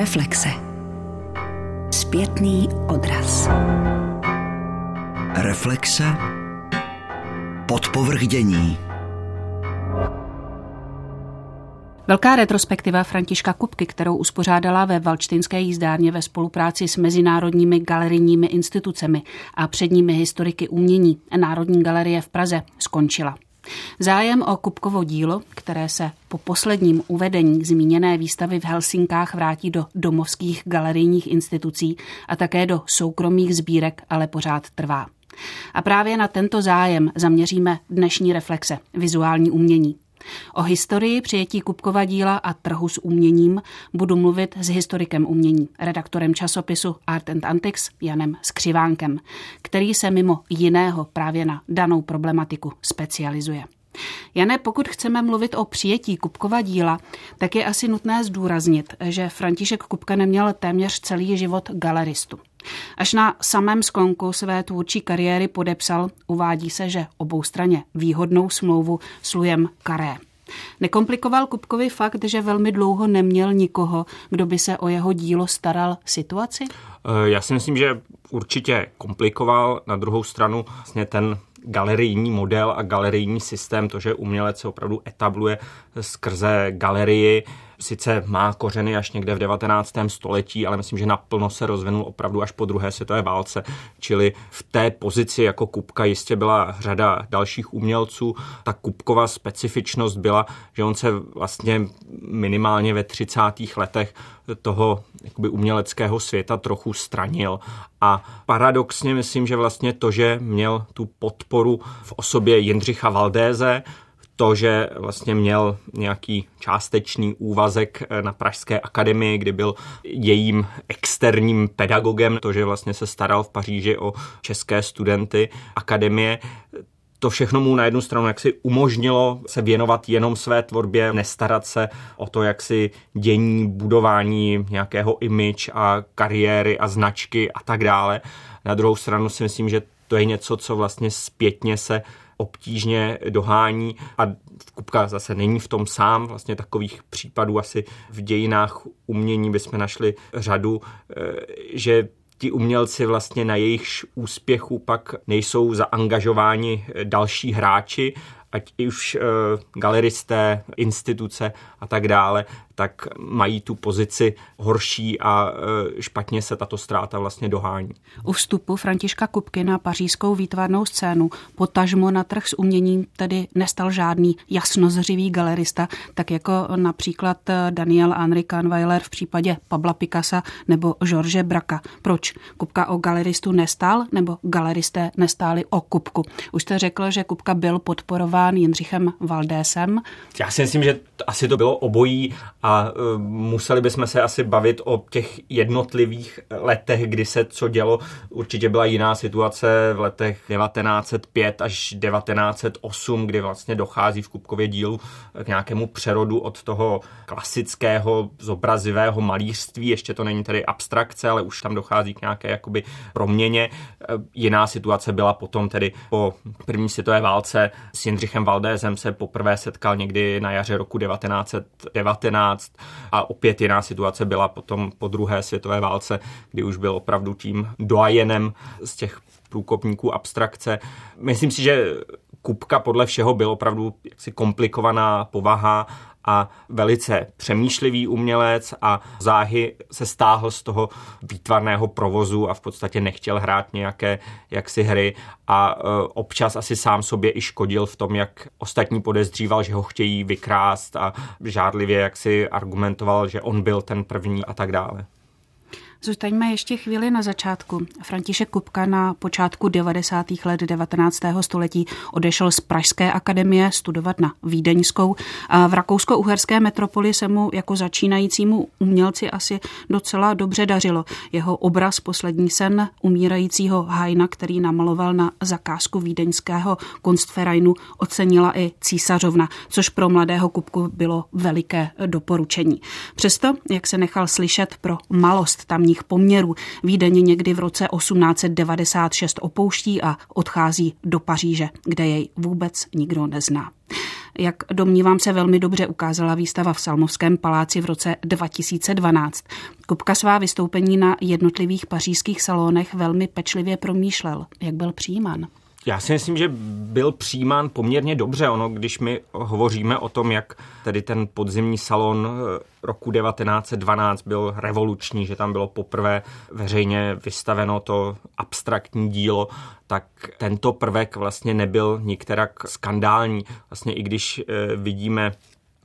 Reflexe. Zpětný odraz. Reflexe. Podpovrdění. Velká retrospektiva Františka Kupky, kterou uspořádala ve Valčtinské jízdárně ve spolupráci s mezinárodními galerijními institucemi a předními historiky umění Národní galerie v Praze, skončila. Zájem o Kupkovo dílo, které se po posledním uvedení zmíněné výstavy v Helsinkách vrátí do domovských galerijních institucí a také do soukromých sbírek, ale pořád trvá. A právě na tento zájem zaměříme dnešní reflexe, vizuální umění. O historii přijetí Kupkova díla a trhu s uměním budu mluvit s historikem umění, redaktorem časopisu Art and Antics Janem Skřivánkem, který se mimo jiného právě na danou problematiku specializuje. Jane, pokud chceme mluvit o přijetí Kupkova díla, tak je asi nutné zdůraznit, že František Kupka neměl téměř celý život galeristu. Až na samém sklonku své tvůrčí kariéry podepsal, uvádí se, že oboustranně výhodnou smlouvu s Lujem Karé. Nekomplikoval Kupkovi fakt, že velmi dlouho neměl nikoho, kdo by se o jeho dílo staral situaci? Eh, já si myslím, že určitě komplikoval. Na druhou stranu vlastně ten galerijní model a galerijní systém, to, že umělec se opravdu etabluje skrze galerii, sice má kořeny až někde v 19. století, ale myslím, že naplno se rozvinul opravdu až po druhé světové válce. Čili v té pozici jako Kupka jistě byla řada dalších umělců. Ta Kupkova specifičnost byla, že on se vlastně minimálně ve 30. letech toho jakoby uměleckého světa trochu stranil. A paradoxně myslím, že vlastně to, že měl tu podporu v osobě Jindřicha Valdéze, to, že vlastně měl nějaký částečný úvazek eh, na Pražské akademii, kdy byl jejím externím pedagogem, to, že vlastně se staral v Paříži o české studenty akademie, to všechno mu na jednu stranu jaksi umožnilo se věnovat jenom své tvorbě, nestarat se o to, jak si dění, budování nějakého image a kariéry a značky a tak dále. Na druhou stranu si myslím, že to je něco, co vlastně zpětně se obtížně dohání a Kupka zase není v tom sám, vlastně takových případů asi v dějinách umění bychom našli řadu, eh, že ti umělci vlastně na jejich úspěchu pak nejsou zaangažováni další hráči, ať už e, galeristé, instituce a tak dále, tak mají tu pozici horší a e, špatně se tato ztráta vlastně dohání. U vstupu Františka Kupky na pařížskou výtvarnou scénu potažmo na trh s uměním tedy nestal žádný jasnozřivý galerista, tak jako například e, Daniel Henri Kahnweiler v případě Pabla Picasa nebo George Braka. Proč? Kupka o galeristu nestál nebo galeristé nestáli o Kupku? Už jste řekl, že Kupka byl podporován Jindřichem Valdésem. Já si myslím, že asi to bylo obojí a uh, museli bychom se asi bavit o těch jednotlivých letech, kdy se co dělo. Určitě byla jiná situace v letech 1905 až 1908, kdy vlastně dochází v Kupkově dílu k nějakému přerodu od toho klasického zobrazivého malířství, ještě to není tedy abstrakce, ale už tam dochází k nějaké jakoby proměně. Jiná situace byla potom tedy po první světové válce s Jindřichem Valdézem se poprvé setkal někdy na jaře roku 1919 a opět jiná situace byla potom po druhé světové válce, kdy už byl opravdu tím doajenem z těch průkopníků abstrakce. Myslím si, že Kupka podle všeho byl opravdu jaksi komplikovaná povaha a velice přemýšlivý umělec a záhy se stáhl z toho výtvarného provozu a v podstatě nechtěl hrát nějaké jaksi hry a e, občas asi sám sobě i škodil v tom, jak ostatní podezříval, že ho chtějí vykrást a žádlivě jak si argumentoval, že on byl ten první a tak dále. Zůstaňme ještě chvíli na začátku. František Kupka na počátku 90. let 19. století odešel z Pražské akademie studovat na Vídeňskou a v rakousko-uherské metropoli se mu jako začínajícímu umělci asi docela dobře dařilo. Jeho obraz Poslední sen umírajícího Hajna, který namaloval na zakázku vídeňského Kunstvereinu, ocenila i císařovna, což pro mladého Kupku bylo veliké doporučení. Přesto, jak se nechal slyšet pro malost tamní sociálních poměrů. Vídeň někdy v roce 1896 opouští a odchází do Paříže, kde jej vůbec nikdo nezná. Jak domnívám se velmi dobře ukázala výstava v Salmovském paláci v roce 2012. Kupka svá vystoupení na jednotlivých pařížských salonech velmi pečlivě promýšlel. Jak byl přijímán? Já si myslím, že byl přijímán poměrně dobře. Ono, když my hovoříme o tom, jak tedy ten podzimní salon eh, roku 1912 byl revoluční, že tam bylo poprvé veřejně vystaveno to abstraktní dílo, tak tento prvek vlastně nebyl nikterak skandální. Vlastně i když eh, vidíme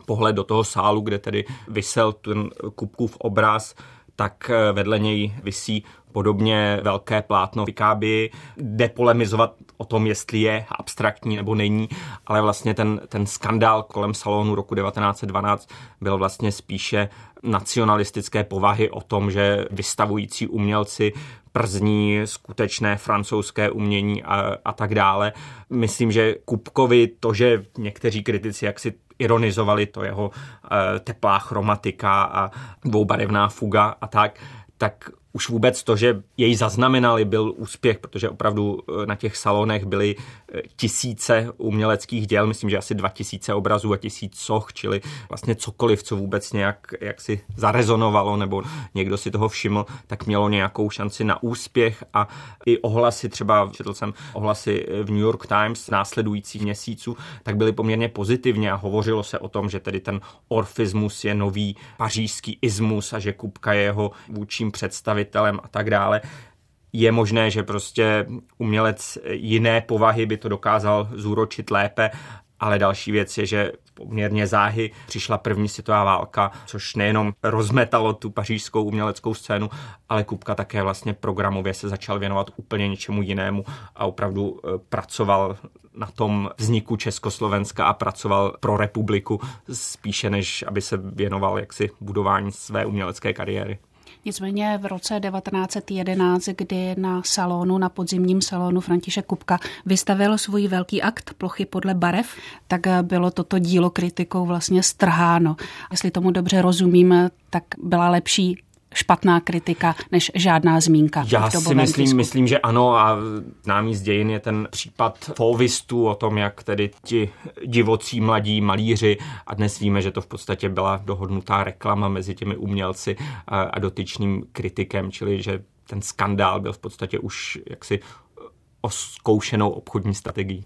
pohled do toho sálu, kde tedy vysel ten Kupkův obraz, tak eh, vedle něj visí podobně velké plátno Pikáby, depolemizovat o tom, jestli je abstraktní nebo není, ale vlastně ten, ten skandál kolem salonu roku 1912 byl vlastně spíše nacionalistické povahy o tom, že vystavující umělci przní skutečné francouzské umění a, a tak dále. Myslím, že Kupkovi to, že někteří kritici jaksi ironizovali to jeho e, teplá chromatika a dvoubarevná fuga a tak, tak už vůbec to, že jej zaznamenali, byl úspěch, protože opravdu eh, na těch salonech byly eh, tisíce uměleckých děl, myslím, že asi dva tisíce obrazů a tisíc soch, čili vlastně cokoliv, co vůbec nějak jak si zarezonovalo nebo někdo si toho všiml, tak mělo nějakou šanci na úspěch a i ohlasy, třeba četl jsem ohlasy v New York Times následujících měsíců, tak byly poměrně pozitivně a hovořilo se o tom, že tedy ten orfismus je nový pařížský ismus a že Kupka je jeho vůčím představit představitelem a tak dále. Je možné, že prostě umělec jiné povahy by to dokázal zúročit lépe, ale další věc je, že poměrně záhy přišla první světová válka, což nejenom rozmetalo tu pařížskou uměleckou scénu, ale Kupka také vlastně programově se začal věnovat úplně něčemu jinému a opravdu e, pracoval na tom vzniku Československa a pracoval pro republiku spíše, než aby se věnoval jaksi budování své umělecké kariéry. Nicméně v roce 1911, kdy na salonu, na podzimním salonu František Kupka vystavil svůj velký akt plochy podle barev, tak bylo toto dílo kritikou vlastně strháno. Jestli tomu dobře rozumím, tak byla lepší špatná kritika než žádná zmínka. Já si myslím, myslím, že ano a známý z dějin je ten případ fovistů o tom, jak tedy ti divocí mladí malíři a dnes víme, že to v podstatě byla dohodnutá reklama mezi těmi umělci a dotyčným kritikem, čili že ten skandál byl v podstatě už jaksi oskoušenou obchodní strategií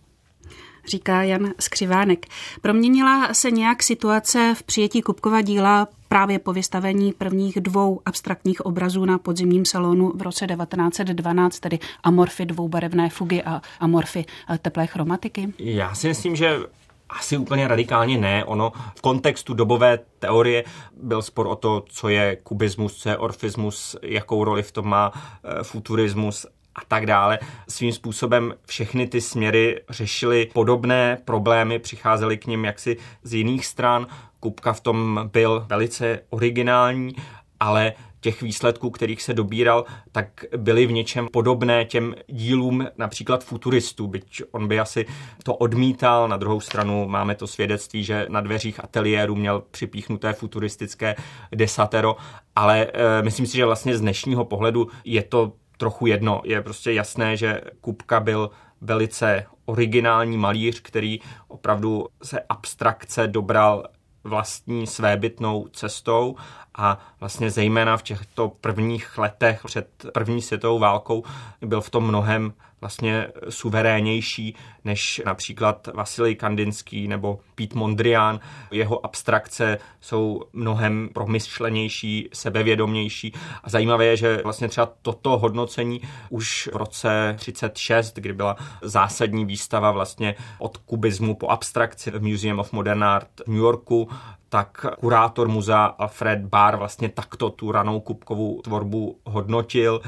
říká Jan Skřivánek. Proměnila se nějak situace v přijetí Kupkova díla právě po vystavení prvních dvou abstraktních obrazů na podzimním salonu v roce 1912, tedy amorfy dvoubarevné fugy a amorfy eh, teplé chromatiky? Já si myslím, že asi úplně radikálně ne. Ono v kontextu dobové teorie byl spor o to, co je kubismus, co je orfismus, jakou roli v tom má eh, futurismus a tak dále. Svým způsobem všechny ty směry řešily podobné problémy, přicházely k ním jaksi z jiných stran. Kupka v tom byl velice originální, ale těch výsledků, kterých se dobíral, tak byly v něčem podobné těm dílům například futuristů, byť on by asi to odmítal. Na druhou stranu máme to svědectví, že na dveřích ateliéru měl připíchnuté futuristické desatero, ale e, myslím si, že vlastně z dnešního pohledu je to trochu jedno. Je prostě jasné, že Kupka byl velice originální malíř, který opravdu se abstrakce dobral vlastní svébytnou cestou a vlastně zejména v těchto prvních letech před první světovou válkou byl v tom mnohem vlastně suverénější než například Vasilij Kandinský nebo Pete Mondrian. Jeho abstrakce jsou mnohem promyšlenější, sebevědomější a zajímavé je, že vlastně třeba toto hodnocení už v roce 36, kdy byla zásadní výstava vlastně od kubismu po abstrakci v Museum of Modern Art v New Yorku, tak kurátor muzea Alfred Barr vlastně takto tu ranou kubkovou tvorbu hodnotil.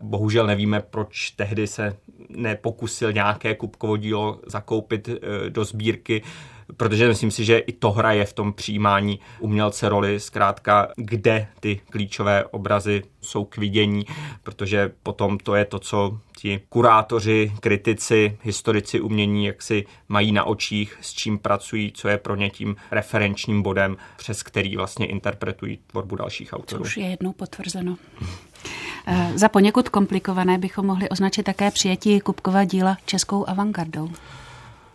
Bohužel nevíme, proč tehdy se nepokusil nějaké kubkovo dílo zakoupit eh, do sbírky, protože myslím si, že i to hraje v tom přijímání umělce roli, zkrátka, kde ty klíčové obrazy jsou k vidění, protože potom to je to, co ti kurátoři, kritici, historici umění, jak si mají na očích, s čím pracují, co je pro ně tím referenčním bodem, přes který vlastně interpretují tvorbu dalších autorů. Už je jednou potvrzeno. Eh, za poněkud komplikované bychom mohli označit také přijetí Kupkova díla českou avantgardou.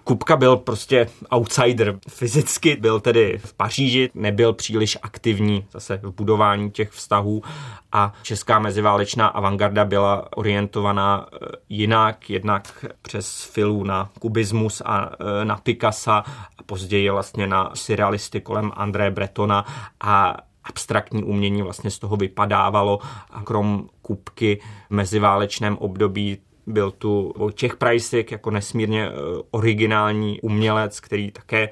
Kupka byl prostě outsider. Fyzicky byl tedy v Paříži, nebyl příliš aktivní zase v budování těch vztahů a česká meziválečná avantgarda byla orientovaná eh, jinak, jednak přes filu na kubismus a eh, na Picassa a později vlastně na surrealisty kolem André Bretona a abstraktní umění vlastně z toho vypadávalo a krom kupky v meziválečném období byl tu Vojtěch Prajsik jako nesmírně eh, originální umělec, který také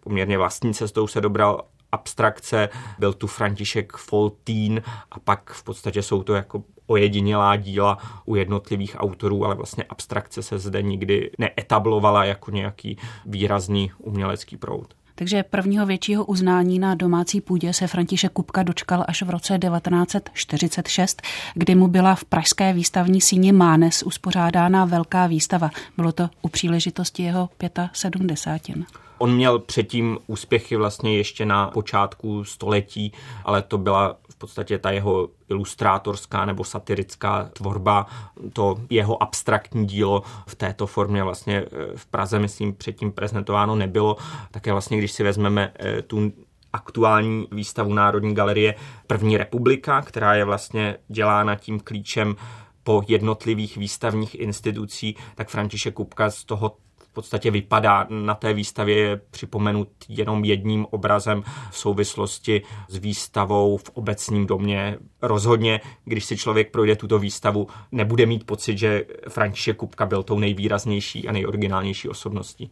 poměrně vlastní cestou se dobral abstrakce, byl tu František Foltín a pak v podstatě jsou to jako ojedinělá díla u jednotlivých autorů, ale vlastně abstrakce se zde nikdy neetablovala jako nějaký výrazný umělecký proud. Takže prvního většího uznání na domácí půdě se František Kupka dočkal až v roce 1946, kdy mu byla v pražské výstavní síni Mánes uspořádána velká výstava. Bylo to u příležitosti jeho 75. On měl předtím úspěchy vlastně ještě na počátku století, ale to byla v podstatě ta jeho ilustrátorská nebo satirická tvorba, to jeho abstraktní dílo v této formě vlastně eh, v Praze, myslím, předtím prezentováno nebylo. Také vlastně, když si vezmeme eh, tu aktuální výstavu Národní galerie První republika, která je vlastně dělána tím klíčem po jednotlivých výstavních institucí, tak František Kupka z toho podstatě vypadá. Na té výstavě je připomenut jenom jedním obrazem v souvislosti s výstavou v obecním domě. Rozhodně, když si člověk projde tuto výstavu, nebude mít pocit, že František Kupka byl tou nejvýraznější a nejoriginálnější osobností.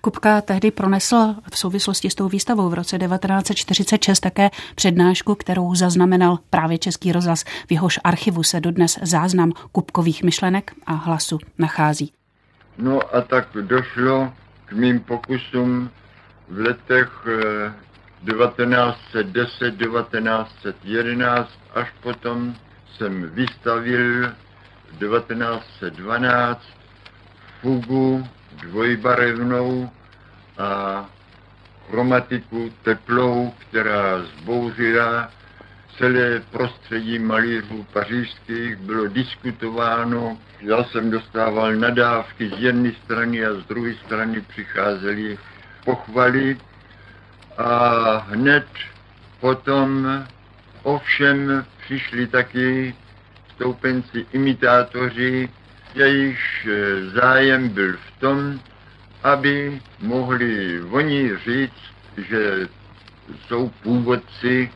Kupka tehdy pronesl v souvislosti s tou výstavou v roce 1946 také přednášku, kterou zaznamenal právě Český rozhlas. V jehož archivu se dodnes záznam kupkových myšlenek a hlasu nachází. No a tak došlo k mým pokusům v letech 1910-1911, eh, až potom jsem vystavil 1912 fugu dvojbarevnou a chromatiku teplou, která zbouřila celé prostředí malířů pařížských, bylo diskutováno. Já jsem dostával nadávky z jedné strany a z druhé strany přicházely pochvaly. A hned potom ovšem přišli taky stoupenci imitátoři, jejichž zájem byl v tom, aby mohli oni říct, že jsou původci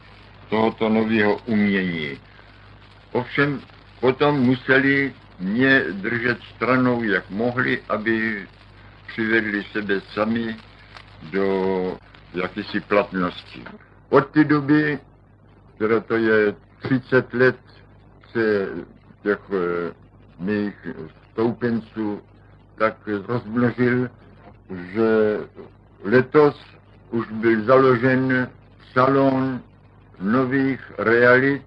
tohoto nového umění. Ovšem potom museli mě držet stranou, jak mohli, aby přivedli sebe sami do jakési platnosti. Od té doby, které to je 30 let, se těch eh, mých stoupenců tak rozmnožil, že letos už byl založen salon nových realit.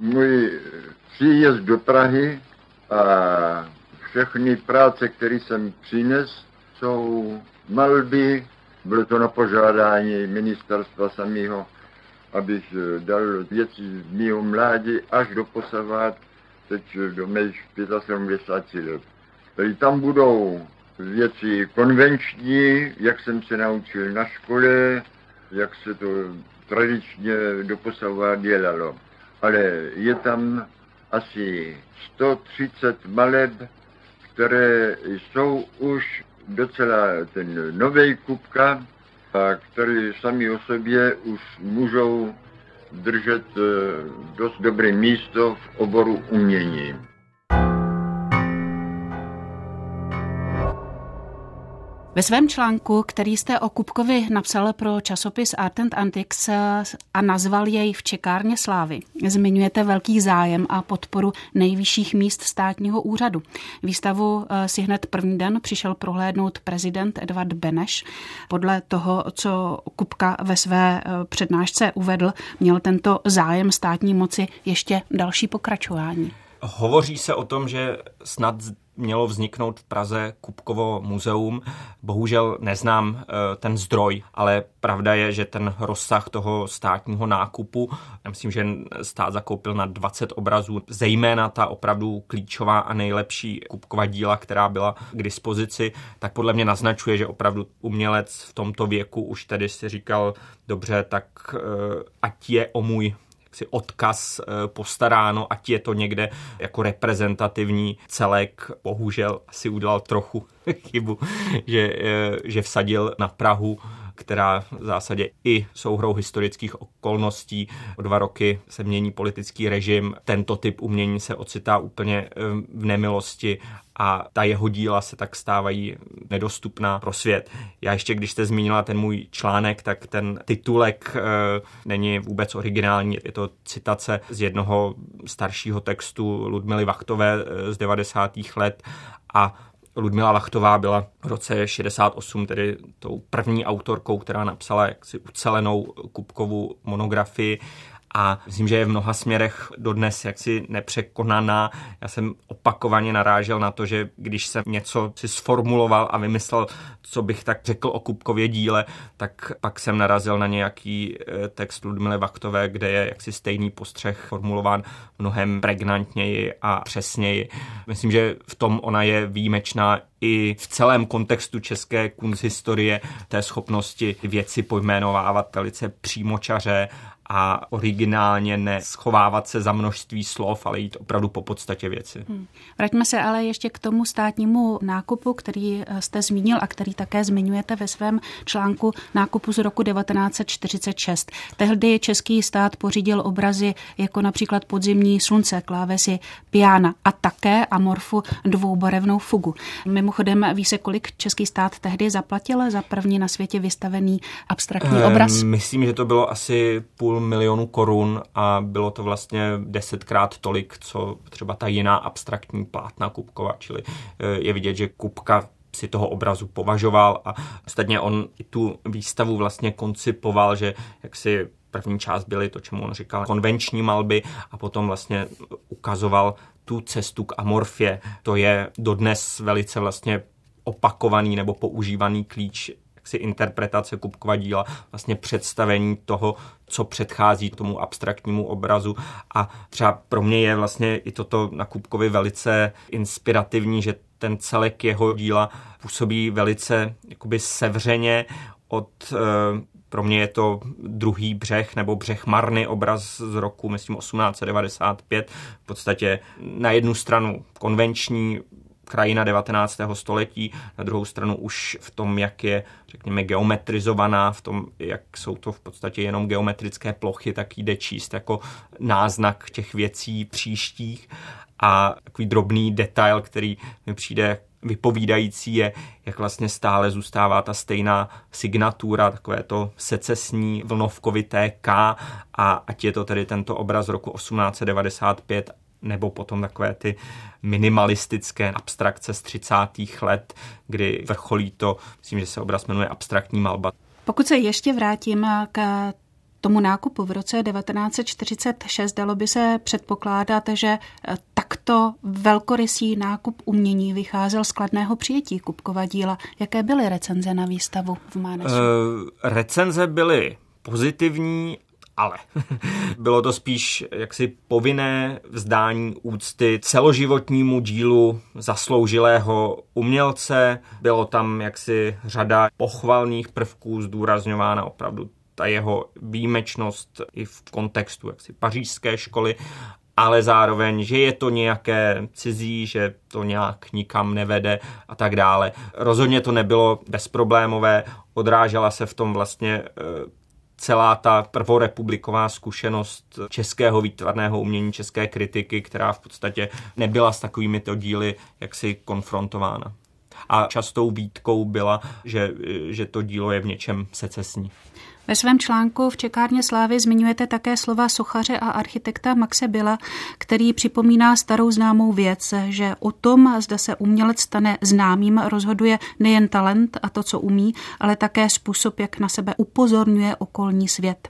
Můj příjezd do Prahy a všechny práce, které jsem přines, jsou malby, bylo to na požádání ministerstva samého, abych dal věci z mého mládí až do posavat, teď do mých 75 let. Tady tam budou věci konvenční, jak jsem se naučil na škole, jak se to tradičně doposavat dělalo. Ale je tam asi 130 maleb, které jsou už docela ten nový kupka, a které sami o sobě už můžou držet eh, dost dobré místo v oboru umění. Ve svém článku, který jste o Kupkovi napsal pro časopis Art and Antiques a nazval jej v čekárně slávy, zmiňujete velký zájem a podporu nejvyšších míst státního úřadu. Výstavu eh, si hned první den přišel prohlédnout prezident Edvard Beneš. Podle toho, co Kupka ve své eh, přednášce uvedl, měl tento zájem státní moci ještě další pokračování. Hovoří se o tom, že snad mělo vzniknout v Praze Kupkovo muzeum. Bohužel neznám eh, ten zdroj, ale pravda je, že ten rozsah toho státního nákupu, myslím, že stát zakoupil na 20 obrazů, zejména ta opravdu klíčová a nejlepší Kupkova díla, která byla k dispozici, tak podle mě naznačuje, že opravdu umělec v tomto věku už tedy si říkal, dobře, tak eh, ať je o můj jaksi odkaz eh, postaráno, ať je to někde jako reprezentativní celek. Bohužel asi udělal trochu chybu, že, eh, že vsadil na Prahu která v zásadě i souhrou historických okolností o dva roky se mění politický režim. Tento typ umění se ocitá úplně eh, v nemilosti a ta jeho díla se tak stávají nedostupná pro svět. Já ještě, když jste zmínila ten můj článek, tak ten titulek e, není vůbec originální. Je to citace z jednoho staršího textu Ludmily Vachtové e, z 90. let a Ludmila Vachtová byla v roce 68 tedy tou první autorkou, která napsala jaksi ucelenou Kupkovu monografii a myslím, že je v mnoha směrech dodnes jaksi nepřekonaná. Já jsem opakovaně narážel na to, že když jsem něco si sformuloval a vymyslel, co bych tak řekl o Kupkově díle, tak pak jsem narazil na nějaký eh, text Ludmily Vaktové, kde je jaksi stejný postřeh formulován mnohem pregnantněji a přesněji. Myslím, že v tom ona je výjimečná i v celém kontextu české kunsthistorie té schopnosti věci pojmenovávat velice přímočaře a originálně neschovávat se za množství slov, ale jít opravdu po podstatě věci. Hmm. Vraťme se ale ještě k tomu státnímu nákupu, který eh, jste zmínil a který také zmiňujete ve svém článku nákupu z roku 1946. Tehdy český stát pořídil obrazy jako například podzimní slunce, klávesy, piana a také amorfu dvoubarevnou fugu. Mimochodem ví se, kolik český stát tehdy zaplatil za první na světě vystavený abstraktní obraz? Myslím, že to bylo asi půl milionu korun a bylo to vlastně desetkrát tolik, co třeba ta jiná abstraktní plátna Kupkova, čili eh, je vidět, že Kupka si toho obrazu považoval a ostatně on i tu výstavu vlastně koncipoval, že jak si první část byly to, čemu on říkal konvenční malby a potom vlastně ukazoval tu cestu k amorfě. To je dodnes velice vlastně opakovaný nebo používaný klíč jaksi interpretace Kupkova díla, vlastně představení toho, co předchází tomu abstraktnímu obrazu. A třeba pro mě je vlastně i toto na Kupkovi velice inspirativní, že ten celek jeho díla působí velice jakoby sevřeně od eh, pro mě je to druhý břeh nebo břeh Marny, obraz z roku, myslím, 1895. V podstatě na jednu stranu konvenční krajina 19. století, na druhou stranu už v tom, jak je, řekněme, geometrizovaná, v tom, jak jsou to v podstatě jenom geometrické plochy, tak jde číst jako náznak těch věcí příštích a takový drobný detail, který mi přijde vypovídající je, jak vlastně stále zůstává ta stejná signatura, takové to secesní vlnovkovité K a ať je to tedy tento obraz roku 1895 nebo potom takové ty minimalistické abstrakce z 30. let, kdy vrcholí to, myslím, že se obraz jmenuje abstraktní malba. Pokud se ještě vrátím k tomu nákupu v roce 1946 dalo by se předpokládat, že takto velkorysý nákup umění vycházel z kladného přijetí Kupkova díla. Jaké byly recenze na výstavu v Mánesu? Uh, recenze byly pozitivní ale bylo to spíš jaksi povinné vzdání úcty celoživotnímu dílu zasloužilého umělce. Bylo tam jaksi řada pochvalných prvků zdůrazňována opravdu ta jeho výjimečnost i v kontextu jaksi pařížské školy ale zároveň, že je to nějaké cizí, že to nějak nikam nevede a tak dále. Rozhodně to nebylo bezproblémové, odrážela se v tom vlastně eh, celá ta prvorepubliková zkušenost českého výtvarného umění, české kritiky, která v podstatě nebyla s takovými to díly jaksi konfrontována. A častou výtkou byla, že, že to dílo je v něčem secesní. Ve svém článku v Čekárně slávy zmiňujete také slova sochaře a architekta Maxe Bila, který připomíná starou známou věc, že o tom, zda se umělec stane známým, rozhoduje nejen talent a to, co umí, ale také způsob, jak na sebe upozorňuje okolní svět.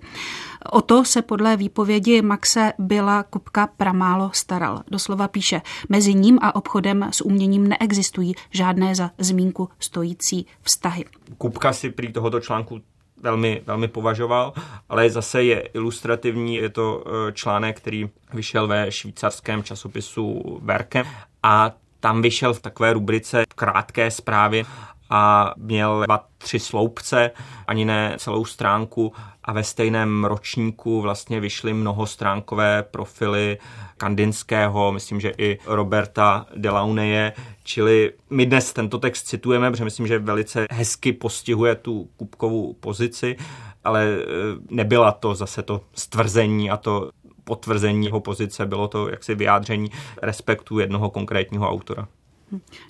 O to se podle výpovědi Maxe byla Kupka pramálo staral. Doslova píše, mezi ním a obchodem s uměním neexistují žádné za zmínku stojící vztahy. Kupka si prý tohoto článku velmi, velmi považoval, ale zase je ilustrativní, je to e, článek, který vyšel ve švýcarském časopisu Werke a tam vyšel v takové rubrice krátké zprávy a měl dva, tři sloupce, ani ne celou stránku a ve stejném ročníku vlastně vyšly mnohostránkové profily Kandinského, myslím, že i Roberta Delauneje, čili my dnes tento text citujeme, protože myslím, že velice hezky postihuje tu kubkovou pozici, ale e, nebyla to zase to stvrzení a to potvrzení jeho pozice, bylo to jaksi vyjádření respektu jednoho konkrétního autora.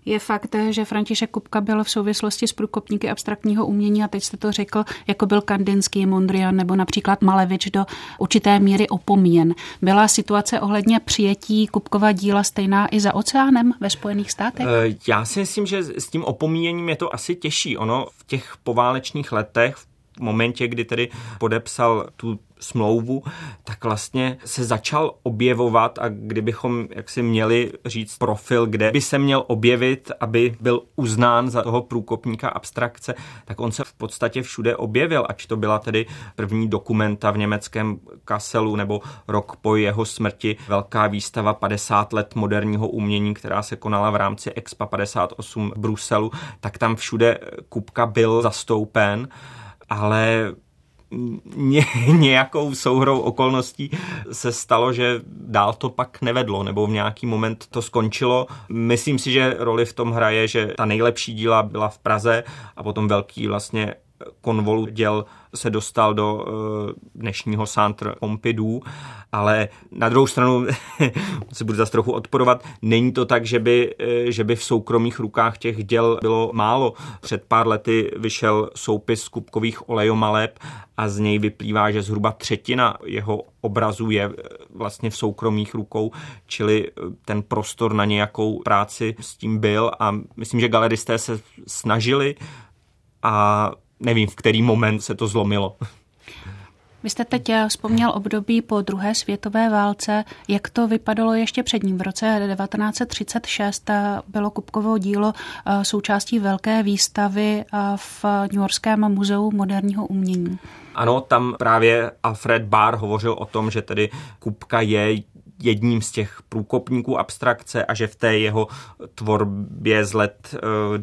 Je fakt, že František Kupka byl v souvislosti s průkopníky abstraktního umění, a teď jste to řekl, jako byl Kandinský, Mondrian nebo například Malevič do určité míry opomíjen. Byla situace ohledně přijetí Kupkova díla stejná i za oceánem ve Spojených státech? Eh, já si myslím, že s tím opomíjením je to asi těžší. Ono v těch poválečných letech, v momentě, kdy tedy podepsal tu smlouvu, tak vlastně se začal objevovat a kdybychom jaksi měli říct profil, kde by se měl objevit, aby byl uznán za toho průkopníka abstrakce, tak on se v podstatě všude objevil, ať to byla tedy první dokumenta v německém Kasselu nebo rok po jeho smrti velká výstava 50 let moderního umění, která se konala v rámci Expa 58 v Bruselu, tak tam všude Kupka byl zastoupen ale ně, nějakou souhrou okolností se stalo, že dál to pak nevedlo, nebo v nějaký moment to skončilo. Myslím si, že roli v tom hraje, že ta nejlepší díla byla v Praze a potom velký vlastně konvolu děl se dostal do eh, dnešního Centre Pompidou, ale na druhou stranu se budu zase trochu odporovat, není to tak, že by, eh, že by v soukromých rukách těch děl bylo málo. Před pár lety vyšel soupis kubkových olejomaleb a z něj vyplývá, že zhruba třetina jeho obrazu je eh, vlastně v soukromých rukou, čili ten prostor na nějakou práci s tím byl a myslím, že galeristé se snažili a nevím, v který moment se to zlomilo. Vy jste teď eh, vzpomněl období po druhé světové válce. Jak to vypadalo ještě před ním? V roce 1936 bylo Kupkovo dílo eh, součástí velké výstavy eh, v New Yorkském muzeu moderního umění. Ano, tam právě Alfred Barr hovořil o tom, že tedy Kupka je jedním z těch průkopníků abstrakce a že v té jeho tvorbě z let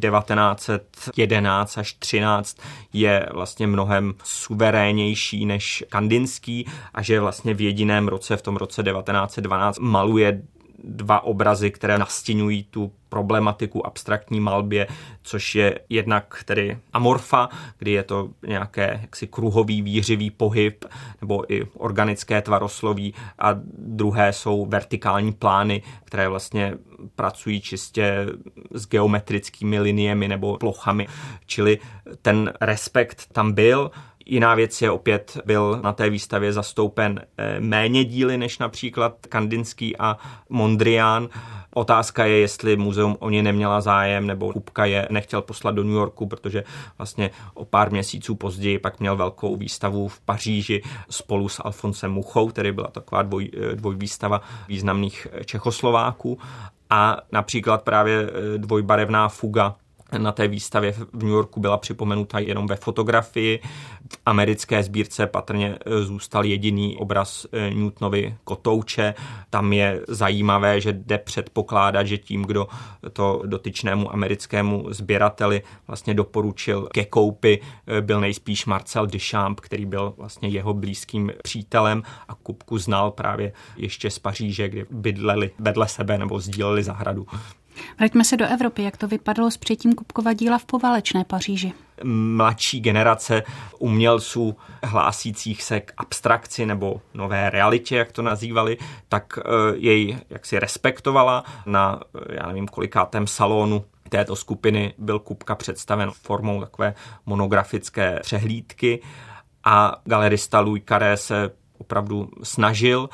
1911 eh, až 13 je vlastně mnohem suverénější než Kandinský a že vlastně v jediném roce, v tom roce 1912, maluje dva obrazy, které nastěňují tu problematiku abstraktní malbě, což je jednak tedy amorfa, kdy je to nějaké jaksi kruhový výřivý pohyb nebo i organické tvarosloví a druhé jsou vertikální plány, které vlastně pracují čistě s geometrickými liniemi nebo plochami. Čili ten respekt tam byl, Jiná věc je opět byl na té výstavě zastoupen eh, méně díly než například Kandinský a Mondrian. Otázka je, jestli muzeum o ně neměla zájem, nebo Kupka je nechtěl poslat do New Yorku, protože vlastně o pár měsíců později pak měl velkou výstavu v Paříži spolu s Alfonsem Muchou, který byla taková dvoj, eh, dvojvýstava významných Čechoslováků. A například právě eh, dvojbarevná fuga na té výstavě v New Yorku byla připomenuta jenom ve fotografii. V americké sbírce patrně e, zůstal jediný obraz e, Newtonovy kotouče. Tam je zajímavé, že jde předpokládat, že tím, kdo to dotyčnému americkému sběrateli vlastně doporučil ke koupi, e, byl nejspíš Marcel Duchamp, který byl vlastně jeho blízkým přítelem a Kupku znal právě ještě z Paříže, kde bydleli vedle sebe nebo sdíleli zahradu. Vraťme se do Evropy. Jak to vypadalo s přijetím Kupkova díla v poválečné Paříži? Mladší generace umělců hlásících se k abstrakci nebo nové realitě, jak to nazývali, tak eh, jej jaksi respektovala na, eh, já nevím, kolikátém salonu této skupiny byl Kupka představen formou takové monografické přehlídky a galerista Louis Carré se opravdu snažil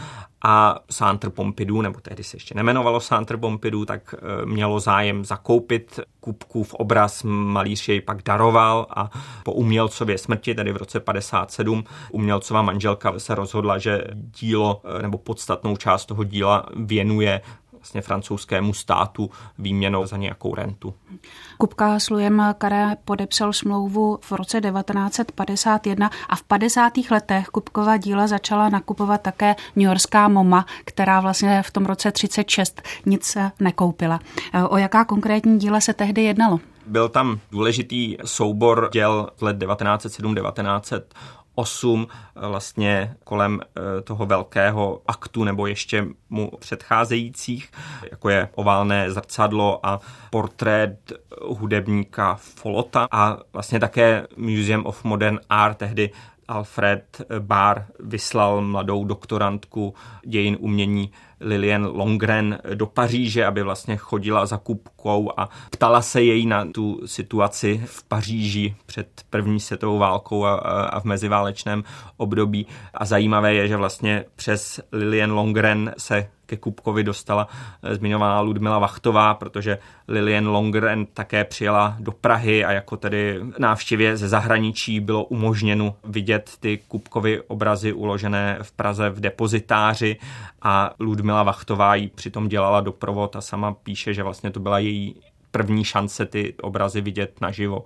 a Centre Pompidou, nebo tehdy se ještě nemenovalo Centre Pompidou, tak eh, mělo zájem zakoupit Kupkův obraz, malíř jej pak daroval a po umělcově smrti, tedy v roce 57, umělcová manželka se rozhodla, že dílo eh, nebo podstatnou část toho díla věnuje vlastně francouzskému státu výměnou za nějakou rentu. Kupka s Lujem Karé podepsal smlouvu v roce 1951 a v 50. letech Kupkova díla začala nakupovat také New Yorkská MoMA, která vlastně v tom roce 36 nic nekoupila. O jaká konkrétní díla se tehdy jednalo? Byl tam důležitý soubor děl z let 1907 8 eh, vlastně kolem eh, toho velkého aktu nebo ještě mu předcházejících, jako je oválné zrcadlo a portrét hudebníka Folota a vlastně také Museum of Modern Art. Tehdy Alfred Barr vyslal mladou doktorantku dějin umění Lillian Longren do Paříže, aby vlastně chodila za kupkou a ptala se její na tu situaci v Paříži před první světovou válkou a, a v meziválečném období. A zajímavé je, že vlastně přes Lillian Longren se ke Kupkovi dostala eh, zmiňovaná Ludmila Vachtová, protože Lilian Longren také přijela do Prahy a jako tedy návštěvě ze zahraničí bylo umožněno vidět ty Kupkovy obrazy uložené v Praze v depozitáři a Ludmila Vachtová jí přitom dělala doprovod a sama píše, že vlastně to byla její první šance ty obrazy vidět naživo.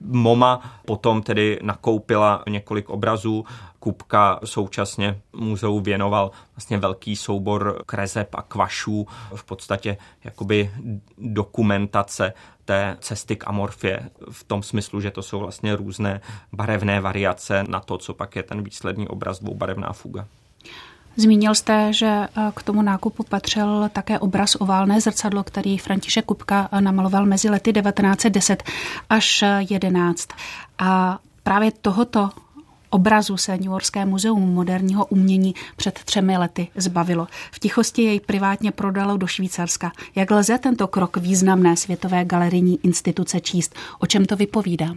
MoMA potom tedy nakoupila několik obrazů. Kupka současně muzeu věnoval vlastně velký soubor krezeb a kvašů, v podstatě jakoby dokumentace té cesty k amorfě v tom smyslu, že to jsou vlastně různé barevné variace na to, co pak je ten výsledný obraz dvoubarevná fuga. Zmínil jste, že eh, k tomu nákupu patřil také obraz Oválné zrcadlo, který František Kupka eh, namaloval mezi lety 1910 až 11. A právě tohoto obrazu se New Yorkské muzeum moderního umění před třemi lety zbavilo. V tichosti jej privátně prodalo do Švýcarska. Jak lze tento krok významné světové galerijní instituce číst? O čem to vypovídá?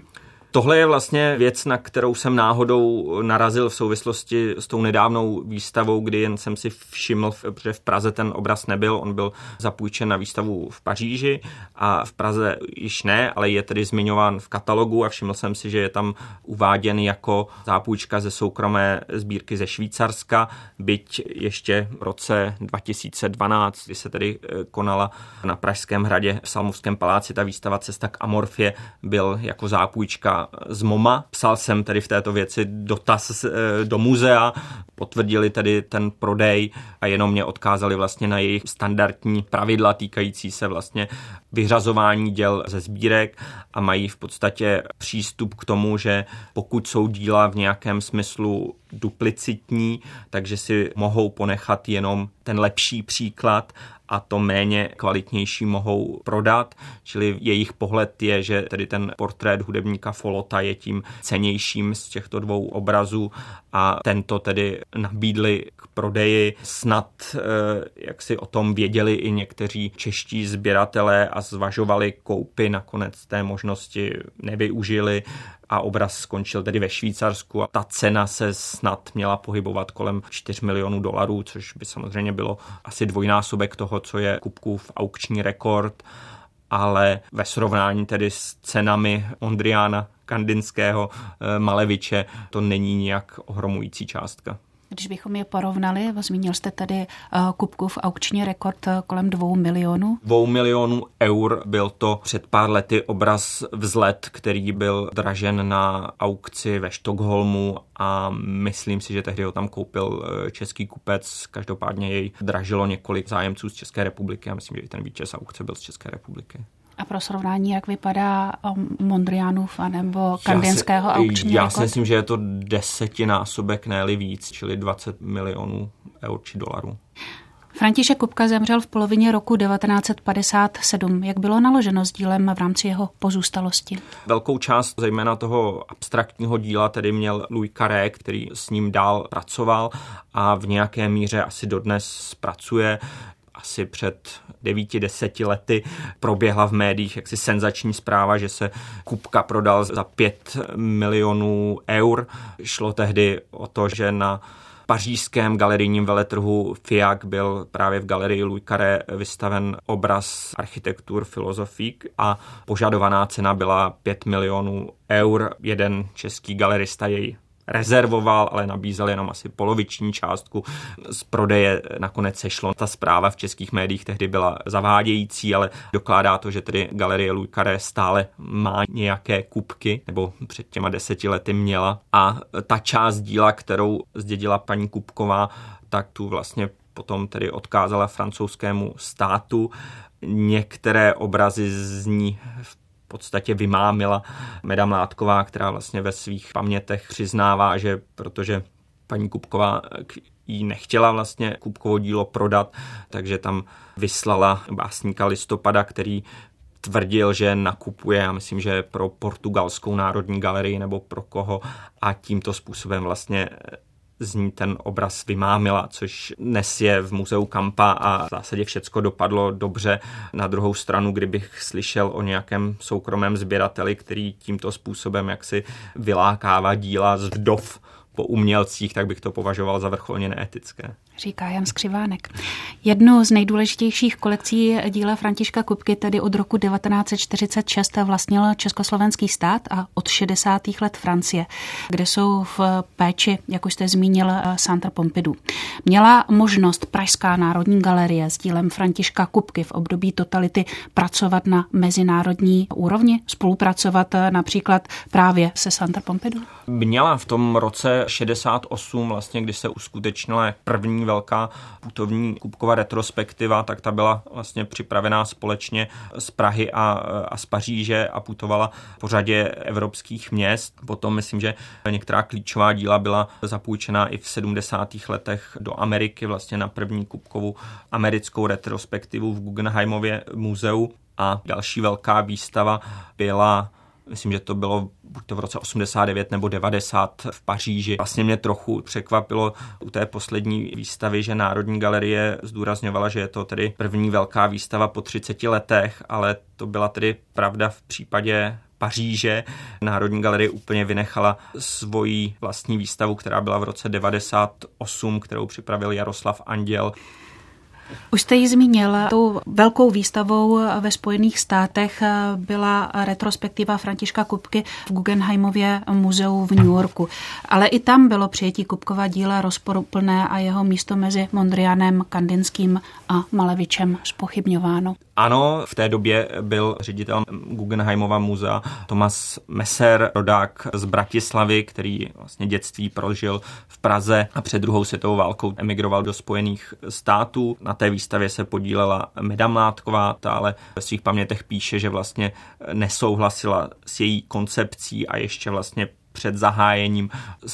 Tohle je vlastně věc, na kterou jsem náhodou narazil v souvislosti s tou nedávnou výstavou, kdy jen jsem si všiml, že v Praze ten obraz nebyl, on byl zapůjčen na výstavu v Paříži a v Praze již ne, ale je tedy zmiňován v katalogu a všiml jsem si, že je tam uváděn jako zápůjčka ze soukromé sbírky ze Švýcarska, byť ještě v roce 2012, kdy se tedy eh, konala na Pražském hradě v Salmovském paláci ta výstava Cesta k Amorfě, byl jako zápůjčka z MoMA. Psal jsem tedy v této věci dotaz eh, do muzea, potvrdili tedy ten prodej a jenom mě odkázali vlastně na jejich standardní pravidla týkající se vlastně vyřazování děl ze sbírek a mají v podstatě přístup k tomu, že pokud jsou díla v nějakém smyslu duplicitní, takže si mohou ponechat jenom ten lepší příklad a to méně kvalitnější mohou prodat. Čili jejich pohled je, že tedy ten portrét hudebníka Folota je tím cenějším z těchto dvou obrazů a tento tedy nabídli k prodeji. Snad, eh, jak si o tom věděli i někteří čeští sběratelé a zvažovali koupy, nakonec té možnosti nevyužili a obraz skončil tedy ve Švýcarsku a ta cena se snad měla pohybovat kolem 4 milionů dolarů, což by samozřejmě bylo asi dvojnásobek toho, co je Kupkův aukční rekord ale ve srovnání tedy s cenami Ondriána Kandinského eh, Maleviče to není nějak ohromující částka. Když bychom je porovnali, zmínil jste tady eh, Kupkův aukční rekord eh, kolem dvou milionů. Dvou milionů eur byl to před pár lety obraz Vzlet, který byl dražen na aukci ve Štokholmu a myslím si, že tehdy ho tam koupil eh, český kupec. Každopádně jej dražilo několik zájemců z České republiky a myslím, že i ten vítěz aukce byl z České republiky. A pro srovnání, jak vypadá um, Mondrianův nebo kandinského aukční Já si myslím, že je to desetinásobek, ne víc, čili 20 milionů eur či dolarů. František Kupka zemřel v polovině roku 1957. Jak bylo naloženo s dílem v rámci jeho pozůstalosti? Velkou část zejména toho abstraktního díla tedy měl Louis Carré, který s ním dál pracoval a v nějaké míře asi dodnes pracuje asi před devíti, deseti lety proběhla v médiích jaksi senzační zpráva, že se Kupka prodal za pět milionů eur. Šlo tehdy o to, že na pařížském galerijním veletrhu FIAC byl právě v galerii Louis Carré vystaven obraz architektur filozofík a požadovaná cena byla 5 milionů eur. Jeden český galerista jej rezervoval, ale nabízel jenom asi poloviční částku. Z prodeje nakonec sešlo. Ta zpráva v českých médiích tehdy byla zavádějící, ale dokládá to, že tedy Galerie Louis Carré stále má nějaké kupky, nebo před těma deseti lety měla. A ta část díla, kterou zdědila paní Kupková, tak tu vlastně potom tedy odkázala francouzskému státu. Některé obrazy z ní v podstatě vymámila Meda Mládková, která vlastně ve svých pamětech přiznává, že protože paní Kupková jí nechtěla vlastně Kupkovo dílo prodat, takže tam vyslala básníka Listopada, který tvrdil, že nakupuje, já myslím, že pro portugalskou národní galerii nebo pro koho a tímto způsobem vlastně z ní ten obraz vymámila, což dnes je v muzeu Kampa a v zásadě všecko dopadlo dobře. Na druhou stranu, kdybych slyšel o nějakém soukromém sběrateli, který tímto způsobem jaksi vylákává díla z vdov po umělcích, tak bych to považoval za vrcholně neetické říká Jan Skřivánek. Jednu z nejdůležitějších kolekcí díla Františka Kupky tedy od roku 1946 vlastnil československý stát a od 60. let Francie, kde jsou v péči, jak už jste zmínil, Centre Pompidou. Měla možnost Pražská národní galerie s dílem Františka Kupky v období totality pracovat na mezinárodní úrovni, spolupracovat například právě se Centre Pompidou? Měla v tom roce 68, vlastně, kdy se uskutečnila první velká putovní Kupková retrospektiva, tak ta byla vlastně připravená společně z Prahy a, a z Paříže a putovala po řadě evropských měst. Potom myslím, že některá klíčová díla byla zapůjčena i v 70. letech do Ameriky, vlastně na první Kupkovu americkou retrospektivu v Guggenheimově muzeu a další velká výstava byla myslím, že to bylo buď to v roce 89 nebo 90 v Paříži. Vlastně mě trochu překvapilo u té poslední výstavy, že Národní galerie zdůrazňovala, že je to tedy první velká výstava po 30 letech, ale to byla tedy pravda v případě Paříže. Národní galerie úplně vynechala svoji vlastní výstavu, která byla v roce 98, kterou připravil Jaroslav Anděl. Už jste ji zmínil, tou velkou výstavou ve Spojených státech byla retrospektiva Františka Kupky v Guggenheimově muzeu v New Yorku. Ale i tam bylo přijetí Kupkova díla rozporuplné a jeho místo mezi Mondrianem, Kandinským a Malevičem spochybňováno. Ano, v té době byl ředitel Guggenheimova muzea Thomas Messer, rodák z Bratislavy, který vlastně dětství prožil v Praze a před druhou světovou válkou emigroval do Spojených států. Na té výstavě se podílela Meda Mládková, ta ale ve svých pamětech píše, že vlastně nesouhlasila s její koncepcí a ještě vlastně před zahájením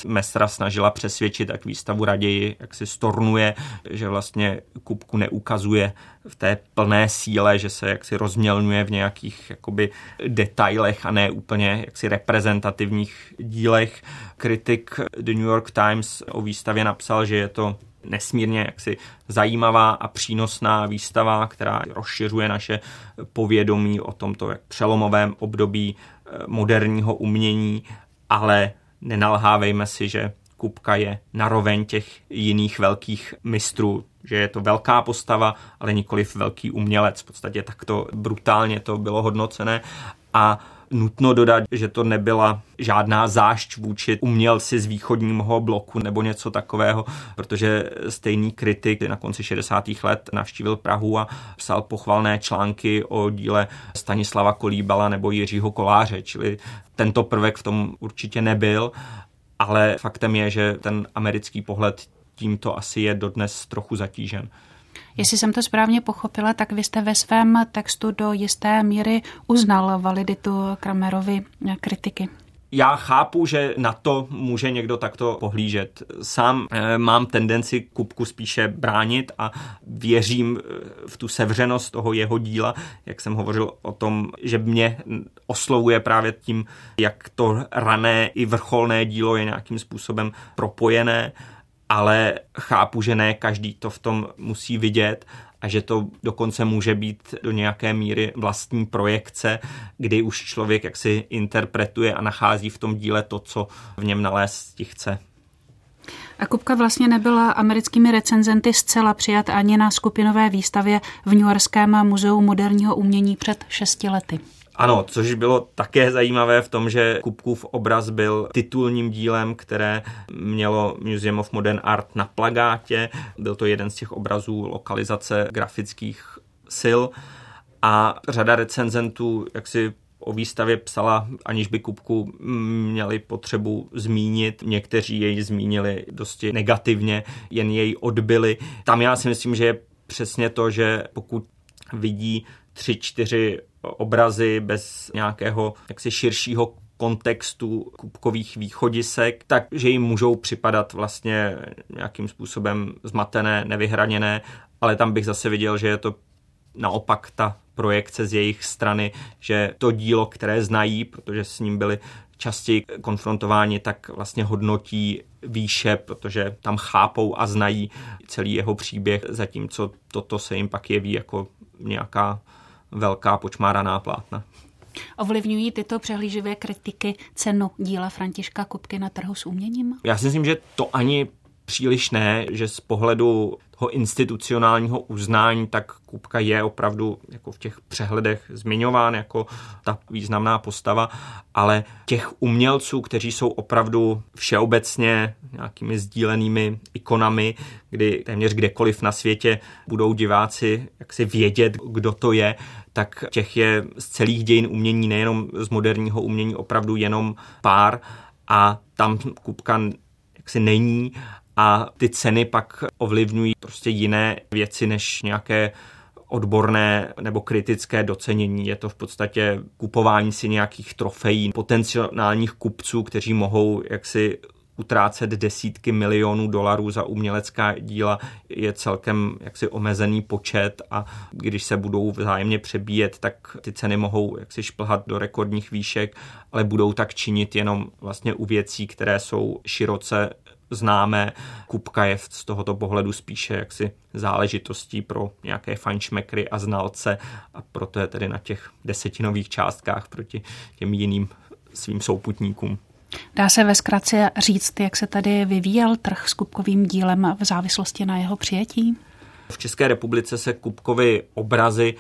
Mestra snažila přesvědčit, tak výstavu raději jak si stornuje, že vlastně Kupku neukazuje v té plné síle, že se jaksi rozmělňuje v nějakých jakoby detailech a ne úplně jaksi reprezentativních dílech. Kritik The New York Times o výstavě napsal, že je to nesmírně jaksi zajímavá a přínosná výstava, která rozšiřuje naše povědomí o tomto jak přelomovém období eh, moderního umění ale nenalhávejme si, že Kupka je naroveň těch jiných velkých mistrů, že je to velká postava, ale nikoliv velký umělec. V podstatě takto brutálně to bylo hodnocené a Nutno dodat, že to nebyla žádná zášť vůči umělci z východního bloku nebo něco takového, protože stejný kritik na konci 60. let navštívil Prahu a psal pochvalné články o díle Stanislava Kolíbala nebo Jiřího Koláře, čili tento prvek v tom určitě nebyl, ale faktem je, že ten americký pohled tímto asi je dodnes trochu zatížen. Jestli jsem to správně pochopila, tak vy jste ve svém textu do jisté míry uznal validitu Kramerovy kritiky. Já chápu, že na to může někdo takto pohlížet. Sám e, mám tendenci Kupku spíše bránit a věřím eh, v tu sevřenost toho jeho díla, jak jsem hovořil o tom, že mě oslovuje právě tím, jak to rané i vrcholné dílo je nějakým způsobem propojené ale chápu, že ne každý to v tom musí vidět a že to dokonce může být do nějaké míry vlastní projekce, kdy už člověk jaksi interpretuje a nachází v tom díle to, co v něm nalézt chce. A Kupka vlastně nebyla americkými recenzenty zcela přijat ani na skupinové výstavě v New Yorkském muzeu moderního umění před šesti lety. Ano, což bylo také zajímavé v tom, že Kupkův obraz byl titulním dílem, které mělo Museum of Modern Art na plagátě. Byl to jeden z těch obrazů lokalizace grafických sil a řada recenzentů jak si o výstavě psala, aniž by Kupku měli potřebu zmínit. Někteří jej zmínili dosti negativně, jen jej odbyli. Tam já si myslím, že je přesně to, že pokud vidí tři, čtyři obrazy bez nějakého jaksi širšího kontextu kubkových východisek, takže jim můžou připadat vlastně nějakým způsobem zmatené, nevyhraněné, ale tam bych zase viděl, že je to naopak ta projekce z jejich strany, že to dílo, které znají, protože s ním byli častěji konfrontováni, tak vlastně hodnotí výše, protože tam chápou a znají celý jeho příběh, zatímco toto se jim pak jeví jako nějaká velká počmáraná plátna. Ovlivňují tyto přehlíživé kritiky cenu díla Františka Kupky na trhu s uměním? Já si myslím, že to ani příliš ne, že z pohledu institucionálního uznání, tak Kupka je opravdu jako v těch přehledech zmiňován jako ta významná postava, ale těch umělců, kteří jsou opravdu všeobecně nějakými sdílenými ikonami, kdy téměř kdekoliv na světě budou diváci jaksi vědět, kdo to je, tak těch je z celých dějin umění, nejenom z moderního umění, opravdu jenom pár a tam Kupka jaksi není a ty ceny pak ovlivňují prostě jiné věci než nějaké odborné nebo kritické docenění. Je to v podstatě kupování si nějakých trofejí, potenciálních kupců, kteří mohou jaksi utrácet desítky milionů dolarů za umělecká díla je celkem jaksi omezený počet a když se budou vzájemně přebíjet, tak ty ceny mohou jaksi šplhat do rekordních výšek, ale budou tak činit jenom vlastně u věcí, které jsou široce známé. Kupka je z tohoto pohledu spíše jaksi záležitostí pro nějaké fajnšmekry a znalce a proto je tedy na těch desetinových částkách proti těm jiným svým souputníkům. Dá se ve zkratce říct, jak se tady vyvíjel trh s kupkovým dílem v závislosti na jeho přijetí? V České republice se kupkovy obrazy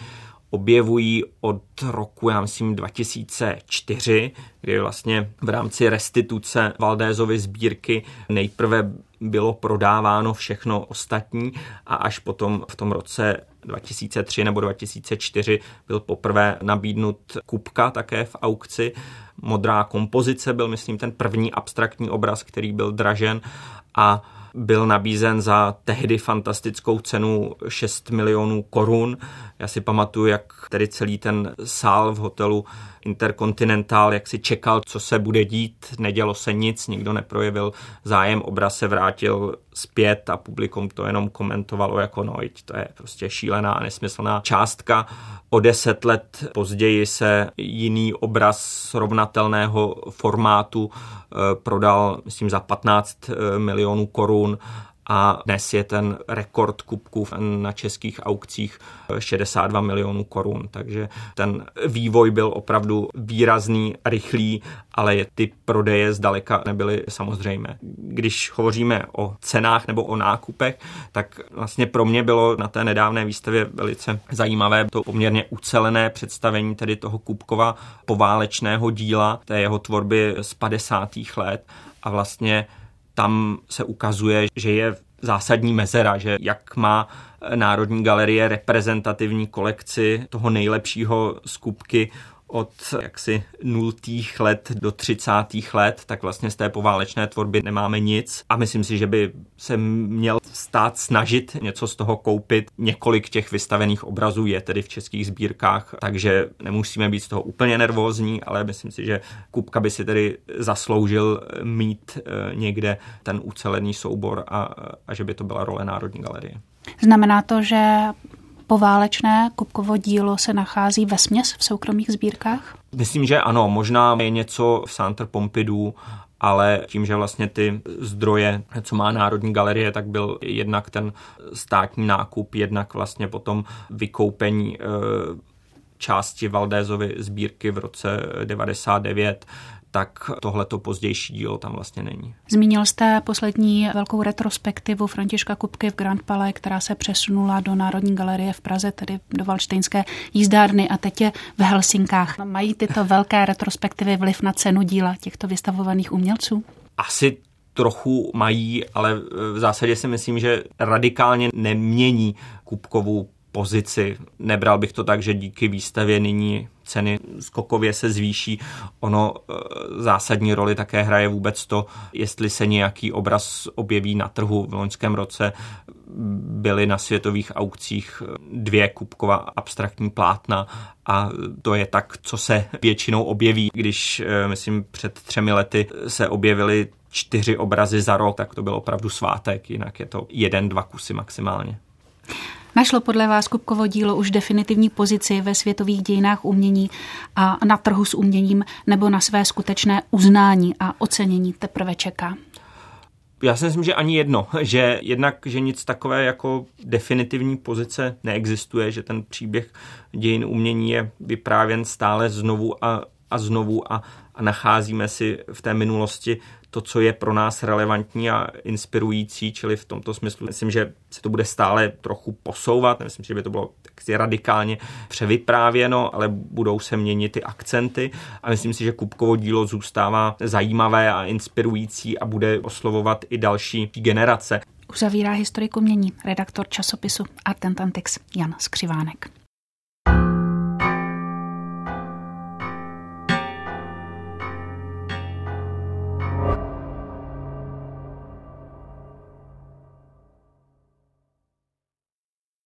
objevují od roku, já myslím, 2004, kdy vlastně v rámci restituce Valdézovy sbírky nejprve bylo prodáváno všechno ostatní a až potom v tom roce 2003 nebo 2004 byl poprvé nabídnut Kupka také v aukci. Modrá kompozice byl, myslím, ten první abstraktní obraz, který byl dražen a byl nabízen za tehdy fantastickou cenu 6 milionů korun. Já si pamatuju, jak tedy celý ten sál v hotelu Intercontinental, jak si čekal, co se bude dít, nedělo se nic, nikdo neprojevil zájem, obraz se vrátil zpět a publikum to jenom komentovalo jako no, to je prostě šílená a nesmyslná částka. O deset let později se jiný obraz srovnatelného formátu eh, prodal, myslím, za 15 eh, milionů korun a dnes je ten rekord kubků na českých aukcích 62 milionů korun, takže ten vývoj byl opravdu výrazný, rychlý, ale ty prodeje zdaleka nebyly samozřejmé. Když hovoříme o cenách nebo o nákupech, tak vlastně pro mě bylo na té nedávné výstavě velice zajímavé to poměrně ucelené představení tedy toho Kubkova poválečného díla, té jeho tvorby z 50. let a vlastně tam se ukazuje, že je zásadní mezera, že jak má Národní galerie reprezentativní kolekci toho nejlepšího skupky od jaksi nultých let do třicátých let, tak vlastně z té poválečné tvorby nemáme nic a myslím si, že by se měl stát snažit něco z toho koupit. Několik těch vystavených obrazů je tedy v českých sbírkách, takže nemusíme být z toho úplně nervózní, ale myslím si, že Kupka by si tedy zasloužil mít eh, někde ten ucelený soubor a, a že by to byla role Národní galerie. Znamená to, že poválečné Kupkovo dílo se nachází ve směs v soukromých sbírkách? Myslím, že ano, možná je něco v Centre Pompidou, ale tím, že vlastně ty zdroje, co má Národní galerie, tak byl jednak ten státní nákup, jednak vlastně potom vykoupení části Valdézovy sbírky v roce 99, tak tohleto pozdější dílo tam vlastně není. Zmínil jste poslední velkou retrospektivu Františka Kupky v Grand Palais, která se přesunula do Národní galerie v Praze, tedy do Valštejnské jízdárny a teď je v Helsinkách. Mají tyto velké retrospektivy vliv na cenu díla těchto vystavovaných umělců? Asi trochu mají, ale v zásadě si myslím, že radikálně nemění Kupkovou pozici. Nebral bych to tak, že díky výstavě nyní ceny skokově se zvýší. Ono e, zásadní roli také hraje vůbec to, jestli se nějaký obraz objeví na trhu. V loňském roce byly na světových aukcích dvě kubková abstraktní plátna a to je tak, co se většinou objeví. Když, e, myslím, před třemi lety se objevily čtyři obrazy za rok, tak to byl opravdu svátek, jinak je to jeden, dva kusy maximálně. Našlo podle vás Kupkovo dílo už definitivní pozici ve světových dějinách umění a na trhu s uměním nebo na své skutečné uznání a ocenění teprve čeká? Já si myslím, že ani jedno, že jednak, že nic takové jako definitivní pozice neexistuje, že ten příběh dějin umění je vyprávěn stále znovu a, a znovu a, a nacházíme si v té minulosti to, co je pro nás relevantní a inspirující, čili v tomto smyslu myslím, že se to bude stále trochu posouvat, myslím, že by to bylo taky radikálně převyprávěno, ale budou se měnit ty akcenty a myslím si, že Kupkovo dílo zůstává zajímavé a inspirující a bude oslovovat i další generace. Uzavírá historiku mění redaktor časopisu Artentantix Jan Skřivánek.